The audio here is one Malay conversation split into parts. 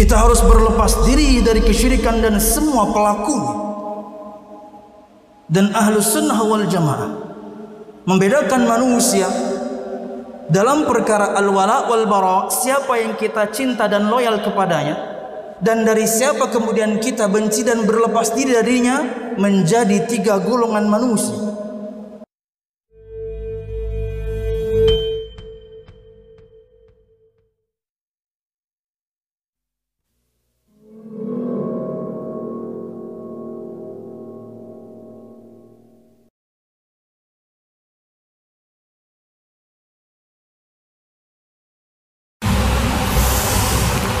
Kita harus berlepas diri dari kesyirikan dan semua pelakunya. Dan ahlu sunnah wal jamaah membedakan manusia dalam perkara al-wala wal bara siapa yang kita cinta dan loyal kepadanya dan dari siapa kemudian kita benci dan berlepas diri darinya menjadi tiga golongan manusia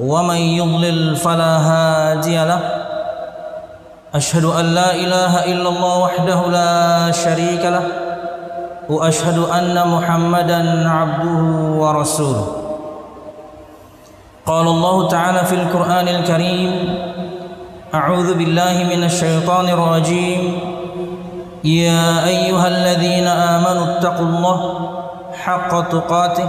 ومن يضلل فلا هادي له. أشهد أن لا إله إلا الله وحده لا شريك له. وأشهد أن محمدا عبده ورسوله. قال الله تعالى في القرآن الكريم أعوذ بالله من الشيطان الرجيم. يا أيها الذين آمنوا اتقوا الله حق تقاته.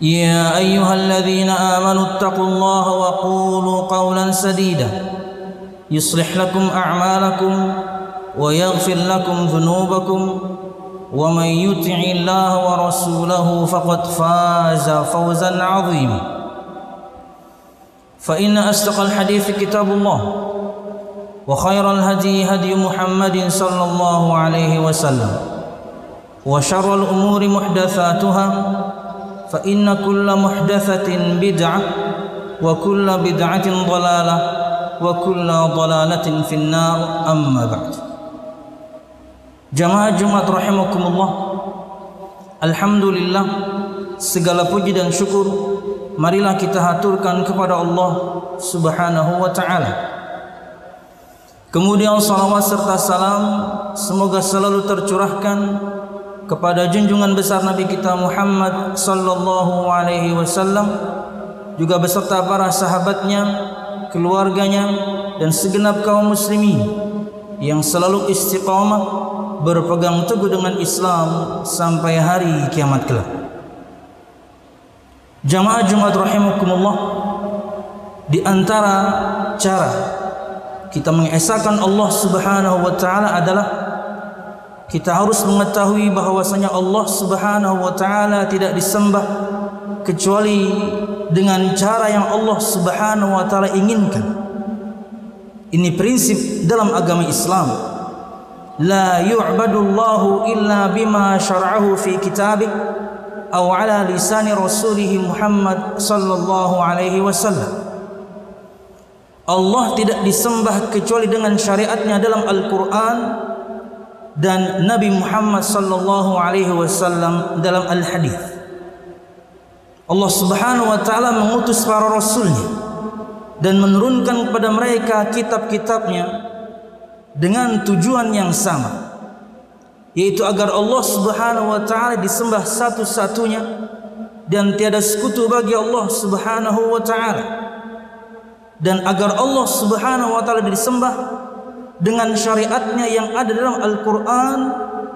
يا أيها الذين آمنوا اتقوا الله وقولوا قولا سديدا. يصلح لكم أعمالكم ويغفر لكم ذنوبكم. ومن يطع الله ورسوله فقد فاز فوزا عظيما. فإن أصدق الحديث كتاب الله وخير الهدي هدي محمد صلى الله عليه وسلم. وشر الأمور محدثاتها فإن كل محدثة بدعة وكل بدعة ضلالة وكل ضلالة في النار أما بعد جماعة جمعة رحمكم الله الحمد لله segala puji dan syukur marilah kita haturkan kepada Allah Subhanahu wa taala kemudian salawat serta salam semoga selalu tercurahkan kepada junjungan besar Nabi kita Muhammad sallallahu alaihi wasallam juga beserta para sahabatnya, keluarganya dan segenap kaum muslimin yang selalu istiqamah berpegang teguh dengan Islam sampai hari kiamat kelak. Jamaah Jumat rahimakumullah di antara cara kita mengesahkan Allah Subhanahu wa taala adalah kita harus mengetahui bahawasanya Allah Subhanahu wa taala tidak disembah kecuali dengan cara yang Allah Subhanahu wa taala inginkan. Ini prinsip dalam agama Islam. La yu'badu Allah illa bima syara'ahu fi kitabih atau ala lisani rasulih Muhammad sallallahu alaihi wasallam. Allah tidak disembah kecuali dengan syariatnya dalam Al-Quran dan Nabi Muhammad sallallahu alaihi wasallam dalam al-hadis. Allah Subhanahu wa taala mengutus para rasulnya dan menurunkan kepada mereka kitab-kitabnya dengan tujuan yang sama yaitu agar Allah Subhanahu wa taala disembah satu-satunya dan tiada sekutu bagi Allah Subhanahu wa taala dan agar Allah Subhanahu wa taala disembah dengan syariatnya yang ada dalam Al-Quran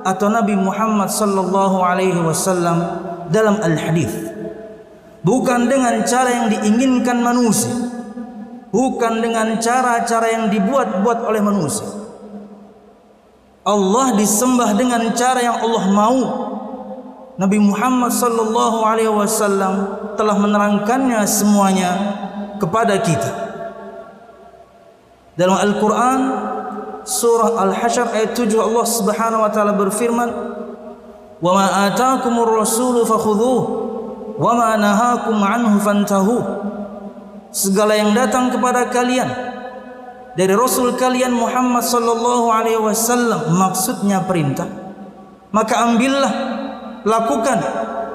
atau Nabi Muhammad sallallahu alaihi wasallam dalam al-hadis. Bukan dengan cara yang diinginkan manusia. Bukan dengan cara-cara yang dibuat-buat oleh manusia. Allah disembah dengan cara yang Allah mau. Nabi Muhammad sallallahu alaihi wasallam telah menerangkannya semuanya kepada kita. Dalam Al-Quran surah Al-Hasyr ayat 7 Allah Subhanahu wa taala berfirman wa ma ataakumur rasulu fakhudhuhu wa ma nahakum anhu fantahu. Segala yang datang kepada kalian dari rasul kalian Muhammad sallallahu alaihi wasallam maksudnya perintah maka ambillah lakukan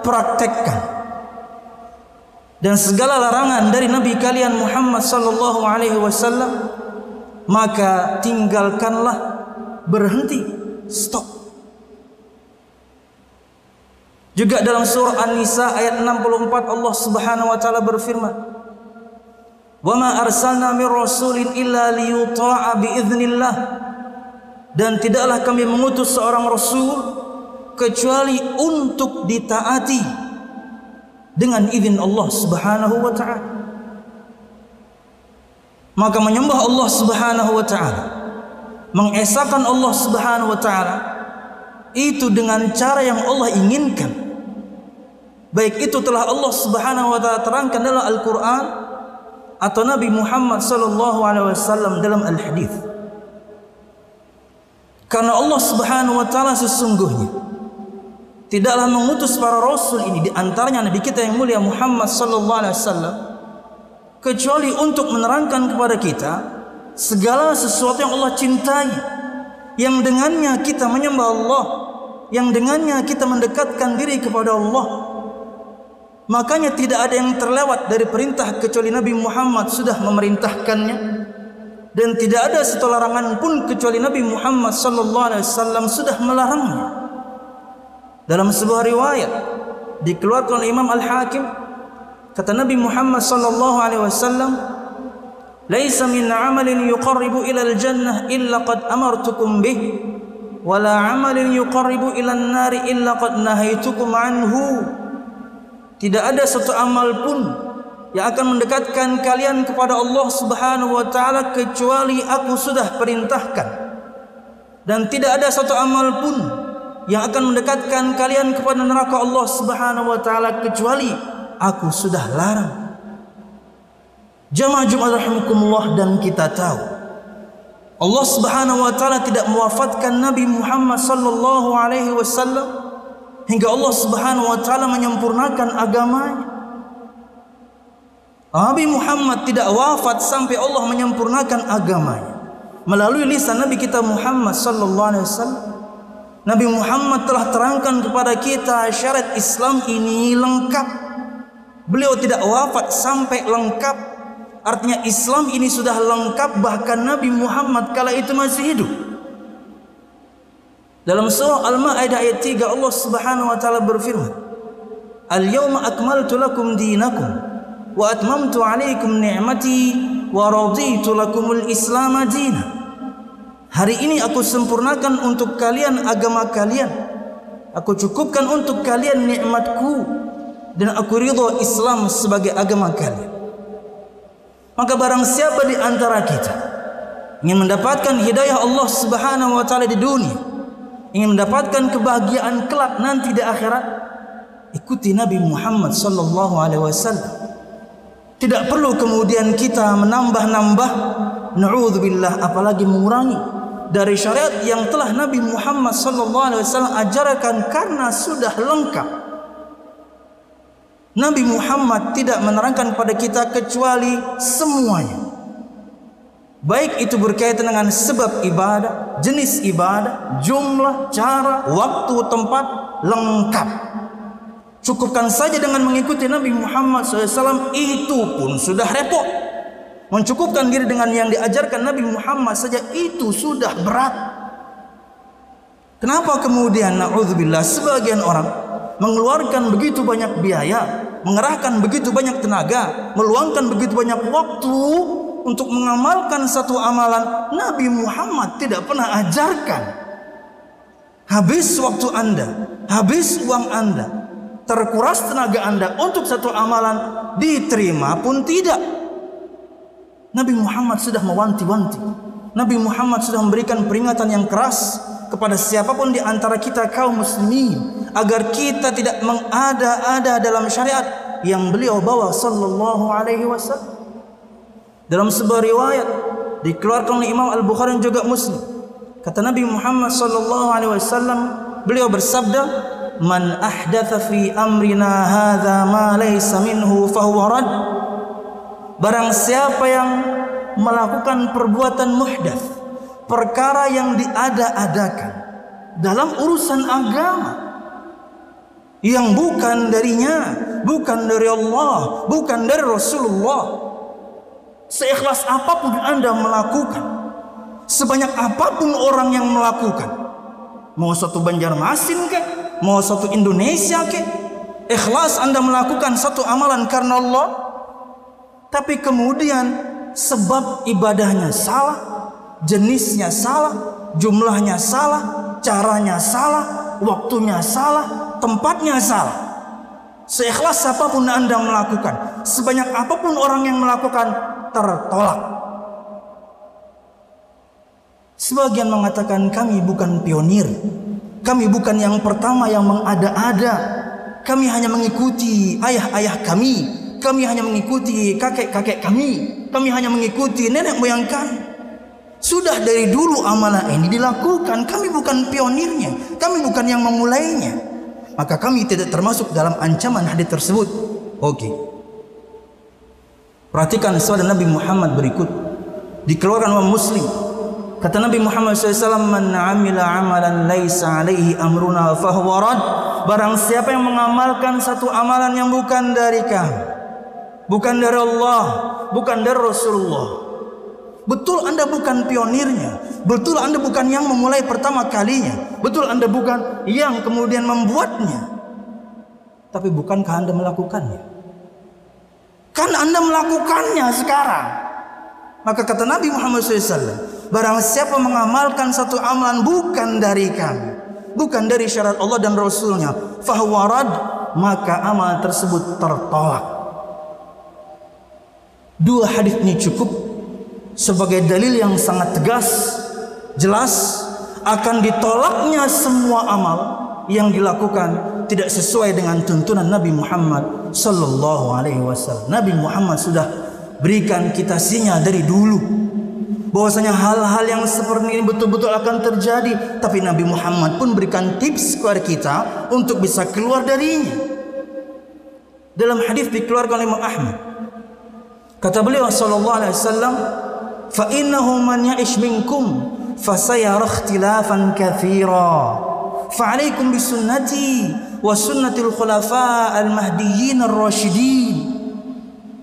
praktekkan. Dan segala larangan dari nabi kalian Muhammad sallallahu alaihi wasallam maka tinggalkanlah. Berhenti. Stop. Juga dalam surah An-Nisa ayat 64 Allah Subhanahu wa taala berfirman Wa ma arsalna min rasulin illa liyuta'a bi idznillah dan tidaklah kami mengutus seorang rasul kecuali untuk ditaati dengan izin Allah Subhanahu wa taala maka menyembah Allah Subhanahu wa taala mengesahkan Allah Subhanahu wa taala itu dengan cara yang Allah inginkan. Baik itu telah Allah Subhanahu wa taala terangkan dalam Al-Qur'an atau Nabi Muhammad sallallahu alaihi wasallam dalam al-hadis karena Allah Subhanahu wa taala sesungguhnya tidaklah mengutus para rasul ini di antaranya nabi kita yang mulia Muhammad sallallahu alaihi wasallam kecuali untuk menerangkan kepada kita segala sesuatu yang Allah cintai yang dengannya kita menyembah Allah yang dengannya kita mendekatkan diri kepada Allah. Makanya tidak ada yang terlewat dari perintah kecuali Nabi Muhammad sudah memerintahkannya. Dan tidak ada satu larangan pun kecuali Nabi Muhammad sallallahu alaihi wasallam sudah melarangnya. Dalam sebuah riwayat dikeluarkan oleh Imam Al-Hakim kata Nabi Muhammad sallallahu alaihi wasallam laisa min amalin yuqarribu ila al-jannah illa qad amartukum bih wala amalin yuqarribu ila an-nari illa qad nahaitukum anhu. Tidak ada satu amal pun yang akan mendekatkan kalian kepada Allah Subhanahu wa taala kecuali aku sudah perintahkan. Dan tidak ada satu amal pun yang akan mendekatkan kalian kepada neraka Allah Subhanahu wa taala kecuali aku sudah larang. Jamaah Jumat rahimakumullah dan kita tahu Allah Subhanahu wa taala tidak mewafatkan Nabi Muhammad sallallahu alaihi wasallam hingga Allah Subhanahu wa taala menyempurnakan agamanya. Nabi Muhammad tidak wafat sampai Allah menyempurnakan agamanya melalui lisan Nabi kita Muhammad sallallahu alaihi wasallam. Nabi Muhammad telah terangkan kepada kita syarat Islam ini lengkap Beliau tidak wafat sampai lengkap. Artinya Islam ini sudah lengkap bahkan Nabi Muhammad kala itu masih hidup. Dalam surah Al-Maidah ayat 3 Allah Subhanahu wa taala berfirman, "Al-yawma akmaltu lakum dinakum wa atmamtu 'alaykum ni'mati wa raditu lakumul Islam dinan." Hari ini aku sempurnakan untuk kalian agama kalian. Aku cukupkan untuk kalian nikmatku dan aku ridho Islam sebagai agama kalian. Maka barang siapa di antara kita ingin mendapatkan hidayah Allah Subhanahu wa taala di dunia, ingin mendapatkan kebahagiaan kelak nanti di akhirat, ikuti Nabi Muhammad sallallahu alaihi wasallam. Tidak perlu kemudian kita menambah-nambah naudzubillah apalagi mengurangi dari syariat yang telah Nabi Muhammad sallallahu alaihi wasallam ajarkan karena sudah lengkap. Nabi Muhammad tidak menerangkan pada kita kecuali semuanya. Baik itu berkaitan dengan sebab ibadah, jenis ibadah, jumlah, cara, waktu, tempat, lengkap. Cukupkan saja dengan mengikuti Nabi Muhammad SAW itu pun sudah repot. Mencukupkan diri dengan yang diajarkan Nabi Muhammad saja itu sudah berat. Kenapa kemudian na'udzubillah sebagian orang mengeluarkan begitu banyak biaya, mengerahkan begitu banyak tenaga, meluangkan begitu banyak waktu untuk mengamalkan satu amalan Nabi Muhammad tidak pernah ajarkan. Habis waktu Anda, habis uang Anda, terkuras tenaga Anda untuk satu amalan diterima pun tidak. Nabi Muhammad sudah mewanti-wanti. Nabi Muhammad sudah memberikan peringatan yang keras kepada siapapun di antara kita kaum muslimin agar kita tidak mengada-ada dalam syariat yang beliau bawa sallallahu alaihi wasallam dalam sebuah riwayat dikeluarkan oleh Imam Al-Bukhari dan juga Muslim. Kata Nabi Muhammad sallallahu alaihi wasallam, beliau bersabda, "Man ahdatha fi amrina hadza ma laysa minhu fahuwa rad." Barang siapa yang melakukan perbuatan muhdats, perkara yang diada-adakan dalam urusan agama yang bukan darinya, bukan dari Allah, bukan dari Rasulullah, Seikhlas apapun anda melakukan Sebanyak apapun orang yang melakukan Mau satu Banjarmasin ke Mau satu Indonesia ke Ikhlas anda melakukan satu amalan karena Allah. Tapi kemudian Sebab ibadahnya salah Jenisnya salah Jumlahnya salah Caranya salah Waktunya salah Tempatnya salah Seikhlas apa pun anda melakukan Sebanyak apa pun orang yang melakukan tertolak. Sebagian mengatakan kami bukan pionir. Kami bukan yang pertama yang mengada-ada. Kami hanya mengikuti ayah-ayah kami. Kami hanya mengikuti kakek-kakek kami. Kami hanya mengikuti nenek moyang kami. Sudah dari dulu amalan ini dilakukan. Kami bukan pionirnya. Kami bukan yang memulainya. Maka kami tidak termasuk dalam ancaman hadis tersebut. Oke. Okay. Perhatikan sabda Nabi Muhammad berikut. Dikeluarkan oleh Muslim. Kata Nabi Muhammad SAW, Man amila amalan laysa alaihi amruna fahuwa rad. Barang siapa yang mengamalkan satu amalan yang bukan dari kami. Bukan dari Allah. Bukan dari Rasulullah. Betul anda bukan pionirnya. Betul anda bukan yang memulai pertama kalinya. Betul anda bukan yang kemudian membuatnya. Tapi bukankah anda melakukannya? Kan anda melakukannya sekarang. Maka kata Nabi Muhammad SAW, barang siapa mengamalkan satu amalan bukan dari kami, bukan dari syarat Allah dan Rasulnya, fahwarad maka amal tersebut tertolak. Dua hadis ini cukup sebagai dalil yang sangat tegas, jelas akan ditolaknya semua amal yang dilakukan tidak sesuai dengan tuntunan Nabi Muhammad sallallahu alaihi wasallam. Nabi Muhammad sudah berikan kita sinyal dari dulu bahwasanya hal-hal yang seperti ini betul-betul akan terjadi, tapi Nabi Muhammad pun berikan tips kepada kita untuk bisa keluar darinya. Dalam hadis dikeluarkan oleh Imam Ahmad. Kata beliau sallallahu alaihi wasallam, "Fa innahu man ya'ish minkum fasayara ikhtilafan katsira." فعليكم بسنتي وسنة الخلفاء المهديين الراشدين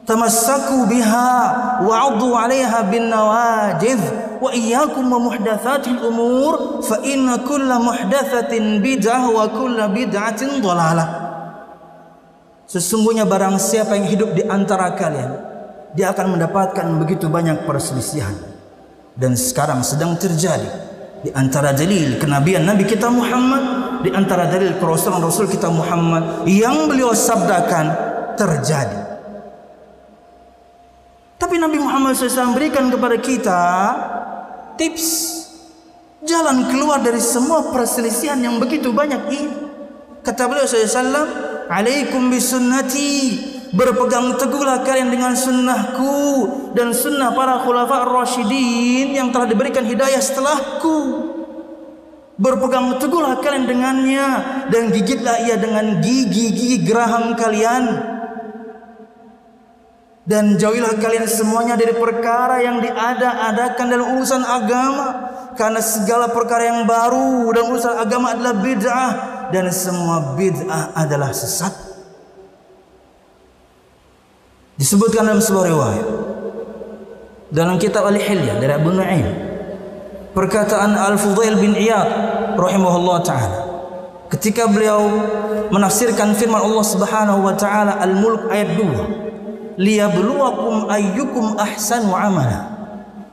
تمسكوا بها وعضوا عليها بالنواجذ وإياكم ومحدثات الأمور فإن كل محدثة بدعة وكل بدعة ضلالة Sesungguhnya barang siapa yang hidup di antara kalian Dia akan mendapatkan begitu banyak perselisihan Dan sekarang sedang terjadi. Di antara dalil kenabian Nabi kita Muhammad di antara dalil kerasulan Rasul kita Muhammad yang beliau sabdakan terjadi. Tapi Nabi Muhammad SAW berikan kepada kita tips jalan keluar dari semua perselisihan yang begitu banyak ini. Kata beliau SAW alaikum bisunnati berpegang teguhlah kalian dengan sunnahku dan sunnah para khulafa ar-rasyidin yang telah diberikan hidayah setelahku. Berpegang teguhlah kalian dengannya dan gigitlah ia dengan gigi-gigi geraham kalian. Dan jauhilah kalian semuanya dari perkara yang diada-adakan dalam urusan agama karena segala perkara yang baru dan urusan agama adalah bid'ah dan semua bid'ah adalah sesat disebutkan dalam sebuah riwayat. Dalam kitab Al-Hilyah dari Abu Nu'aim perkataan Al-Fudail bin Iyad rahimahullah taala. Ketika beliau menafsirkan firman Allah Subhanahu wa taala Al-Mulk ayat 2 liyabluwakum ayyukum ahsanu amala.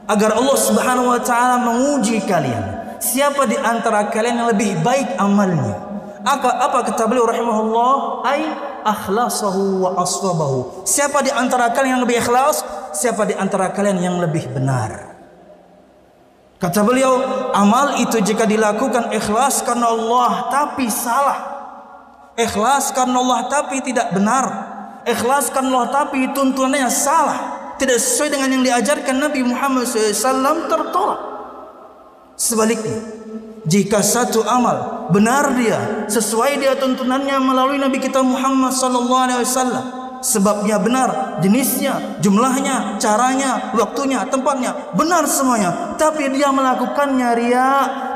Agar Allah Subhanahu wa taala menguji kalian. Siapa di antara kalian yang lebih baik amalnya apa apa kata beliau rahimahullah ay akhlasahu wa aswabahu. Siapa di antara kalian yang lebih ikhlas? Siapa di antara kalian yang lebih benar? Kata beliau, amal itu jika dilakukan ikhlas karena Allah tapi salah. Ikhlas karena Allah tapi tidak benar. Ikhlas karena Allah tapi tuntunannya salah. tidak sesuai dengan yang diajarkan Nabi Muhammad SAW tertolak. Sebaliknya, jika satu amal benar dia sesuai dia tuntunannya melalui Nabi kita Muhammad SAW, sebabnya benar, jenisnya, jumlahnya, caranya, waktunya, tempatnya, benar semuanya. Tapi dia melakukannya ria,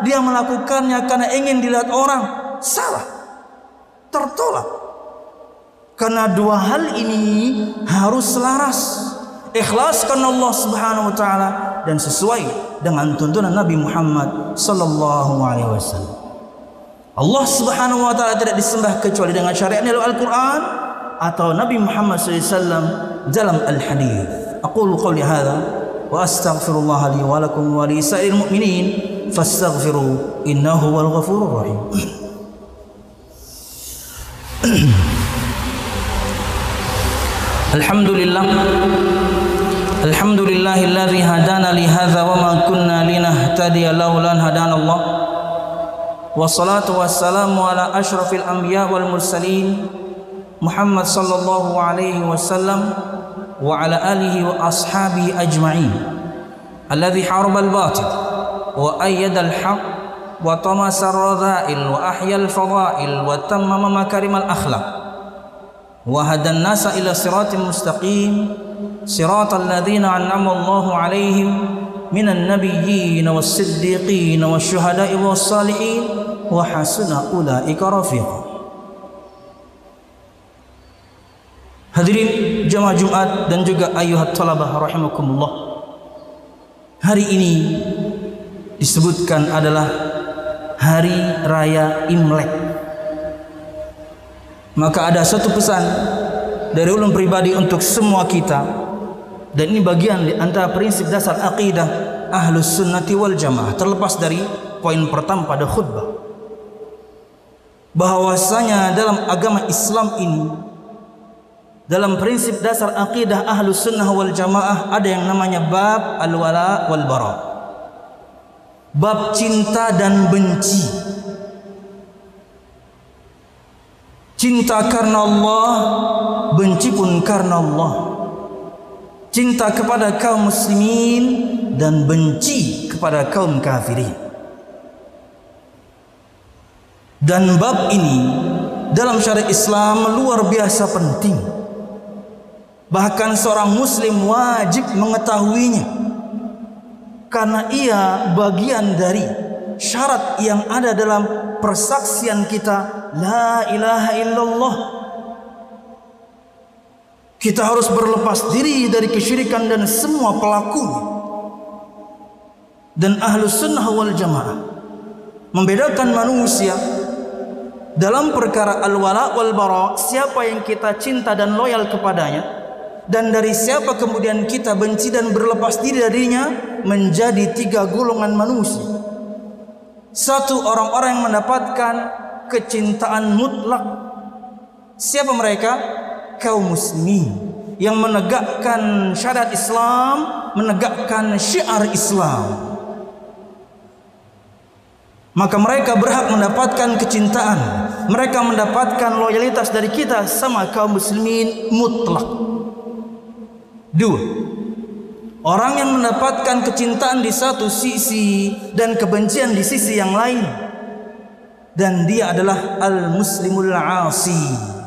dia melakukannya karena ingin dilihat orang, salah, tertolak. Karena dua hal ini harus selaras ikhlaskan Allah Subhanahu wa taala dan sesuai dengan tuntunan Nabi Muhammad sallallahu alaihi wasallam. Allah Subhanahu wa taala tidak disembah kecuali dengan syariat dalam Al-Qur'an atau Nabi Muhammad sallallahu alaihi wasallam dalam al-hadis. Aqulu qawli hadha wa astaghfirullah li wa lakum wa li sa'iril mu'minin fastaghfiru innahu wal ghafurur rahim. Alhamdulillah الحمد لله الذي هدانا لهذا وما كنا لنهتدي لولا ان هدانا الله والصلاة والسلام على أشرف الأنبياء والمرسلين محمد صلى الله عليه وسلم وعلى آله وأصحابه أجمعين الذي حارب الباطل وأيد الحق وطمس الرذائل وأحيا الفضائل وتمم مكارم الأخلاق وهدى الناس إلى صراط مستقيم صراط الذين أنعم الله عليهم من النبيين والصديقين والشهداء والصالحين وحسن أولئك رفيقا Hadirin jemaah Jumat dan juga ayuhat talabah rahimakumullah. Hari ini disebutkan adalah hari raya Imlek. Maka ada satu pesan dari ulun pribadi untuk semua kita dan ini bagian antara prinsip dasar akidah ahlus sunnati wal jamaah terlepas dari poin pertama pada khutbah. Bahwasanya dalam agama Islam ini dalam prinsip dasar akidah ahlus sunnah wal jamaah ada yang namanya bab al wala wal bara. Bab cinta dan benci. Cinta karena Allah benci pun karena Allah cinta kepada kaum muslimin dan benci kepada kaum kafirin. Dan bab ini dalam syariat Islam luar biasa penting. Bahkan seorang muslim wajib mengetahuinya. Karena ia bagian dari syarat yang ada dalam persaksian kita la ilaha illallah kita harus berlepas diri dari kesyirikan dan semua pelaku. Dan ahlu sunnah wal jamaah membedakan manusia dalam perkara al-wala wal bara siapa yang kita cinta dan loyal kepadanya dan dari siapa kemudian kita benci dan berlepas diri darinya menjadi tiga golongan manusia. Satu orang-orang yang mendapatkan kecintaan mutlak. Siapa mereka kaum muslimin yang menegakkan syariat Islam, menegakkan syiar Islam. Maka mereka berhak mendapatkan kecintaan, mereka mendapatkan loyalitas dari kita sama kaum muslimin mutlak. Dua, orang yang mendapatkan kecintaan di satu sisi dan kebencian di sisi yang lain, dan dia adalah al-muslimul 'asi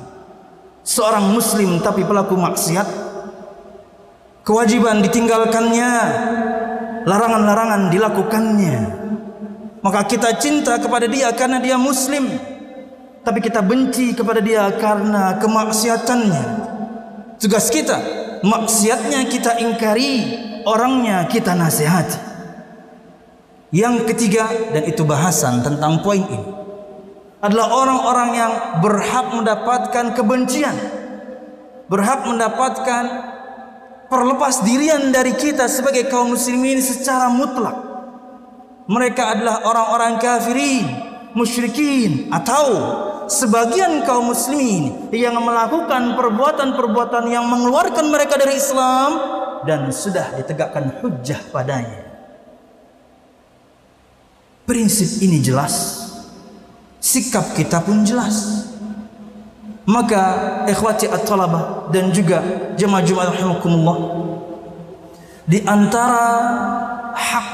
seorang muslim tapi pelaku maksiat kewajiban ditinggalkannya larangan-larangan dilakukannya. Maka kita cinta kepada dia karena dia muslim tapi kita benci kepada dia karena kemaksiatannya. Tugas kita maksiatnya kita ingkari orangnya kita nasihati. Yang ketiga dan itu bahasan tentang poin ini adalah orang-orang yang berhak mendapatkan kebencian berhak mendapatkan perlepas dirian dari kita sebagai kaum muslimin secara mutlak. Mereka adalah orang-orang kafirin musyrikin atau sebagian kaum muslimin yang melakukan perbuatan-perbuatan yang mengeluarkan mereka dari Islam dan sudah ditegakkan hujah padanya. Prinsip ini jelas sikap kita pun jelas. Maka ikhwati at-talabah dan juga jemaah Jumat rahimakumullah di antara hak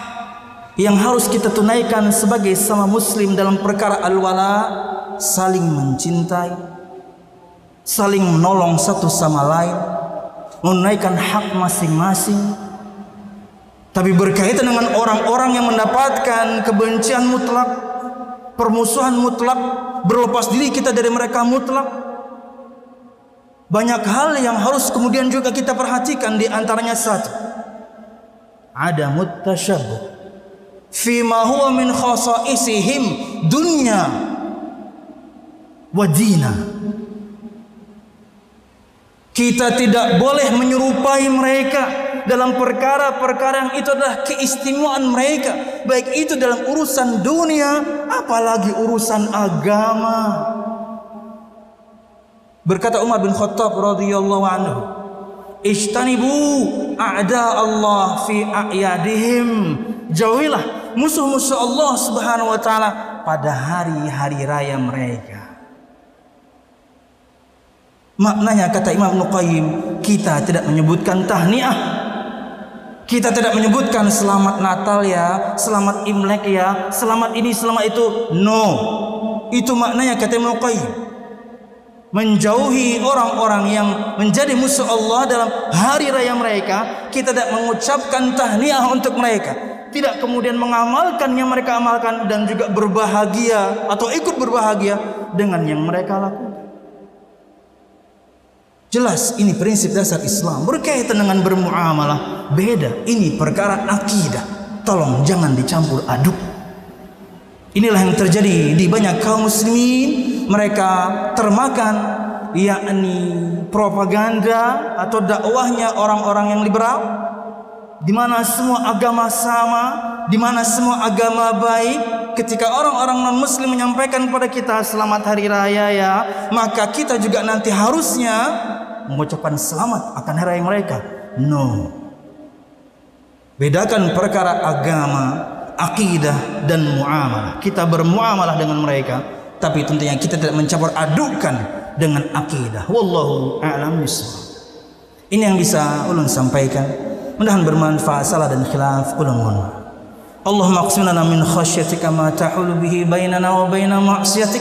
yang harus kita tunaikan sebagai sama muslim dalam perkara al-wala saling mencintai saling menolong satu sama lain menunaikan hak masing-masing. Tapi berkaitan dengan orang-orang yang mendapatkan kebencian mutlak permusuhan mutlak berlepas diri kita dari mereka mutlak. Banyak hal yang harus kemudian juga kita perhatikan di antaranya satu. Ada mutasyabuh fi ma huwa min khasaisihim dunya wa dina. Kita tidak boleh menyerupai mereka dalam perkara-perkara yang itu adalah keistimewaan mereka baik itu dalam urusan dunia apalagi urusan agama berkata Umar bin Khattab radhiyallahu anhu Ishtanibu a'da Allah fi a'yadihim. Jauhilah musuh-musuh Allah Subhanahu wa taala pada hari-hari raya mereka. Maknanya kata Imam Nuqayyim, kita tidak menyebutkan tahniah. Kita tidak menyebutkan selamat Natal ya, selamat Imlek ya, selamat ini, selamat itu. No. Itu maknanya kata Nuqayyim menjauhi orang-orang yang menjadi musuh Allah dalam hari raya mereka kita tidak mengucapkan tahniah untuk mereka tidak kemudian mengamalkan yang mereka amalkan dan juga berbahagia atau ikut berbahagia dengan yang mereka lakukan jelas ini prinsip dasar Islam. Berkaitan dengan bermuamalah. Beda ini perkara akidah. Tolong jangan dicampur aduk. Inilah yang terjadi di banyak kaum muslimin. Mereka termakan yakni propaganda atau dakwahnya orang-orang yang liberal. Di mana semua agama sama di mana semua agama baik. Ketika orang-orang non muslim menyampaikan kepada kita selamat hari raya ya maka kita juga nanti harusnya mengucapkan selamat akan hari raya mereka. No. Bedakan perkara agama akidah dan muamalah. Kita bermuamalah dengan mereka tapi tentunya kita tidak mencampur adukan dengan akidah. Wallahu a'lam bishawab. Ini yang bisa ulun sampaikan. Mudahan bermanfaat salah dan khilaf ulun mohon Allahumma qsim lana min khasyatika ma tahulu bihi bainana wa baina ma'siyatik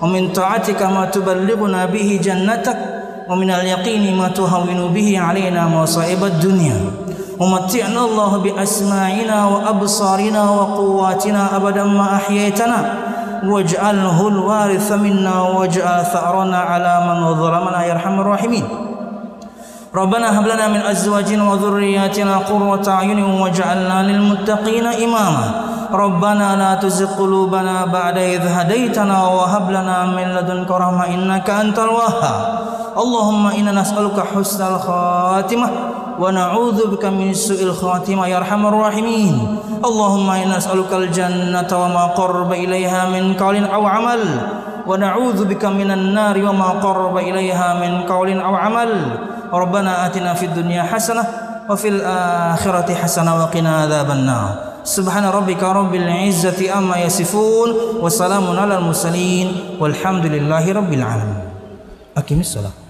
wa min ta'atika ma tuballighuna bihi jannatak min al-yaqini ma tuhawwinu bihi alaina masa'ib ad-dunya ومتعنا الله بأسماعنا وأبصارنا وقواتنا أبدا ما أحييتنا. واجعله الوارث منا واجعل ثأرنا على من ظلمنا يا ارحم الراحمين. ربنا هب لنا من أزواجنا وذرياتنا قرة أعين واجعلنا للمتقين إماما. ربنا لا تزغ قلوبنا بعد إذ هديتنا وهب لنا من لدنك رحمة إنك أنت الوهاب. اللهم إنا نسألك حسن الخاتمة ونعوذ بك من سوء الخاتمة يا أرحم الراحمين. اللهم إنا نسألك الجنة وما قرب إليها من قول أو عمل ونعوذ بك من النار وما قرب إليها من قول أو عمل. ربنا آتنا في الدنيا حسنة وفي الآخرة حسنة وقنا عذاب النار. سبحان ربك رب العزة أما يصفون وسلام على المرسلين والحمد لله رب العالمين. Akimis Salah.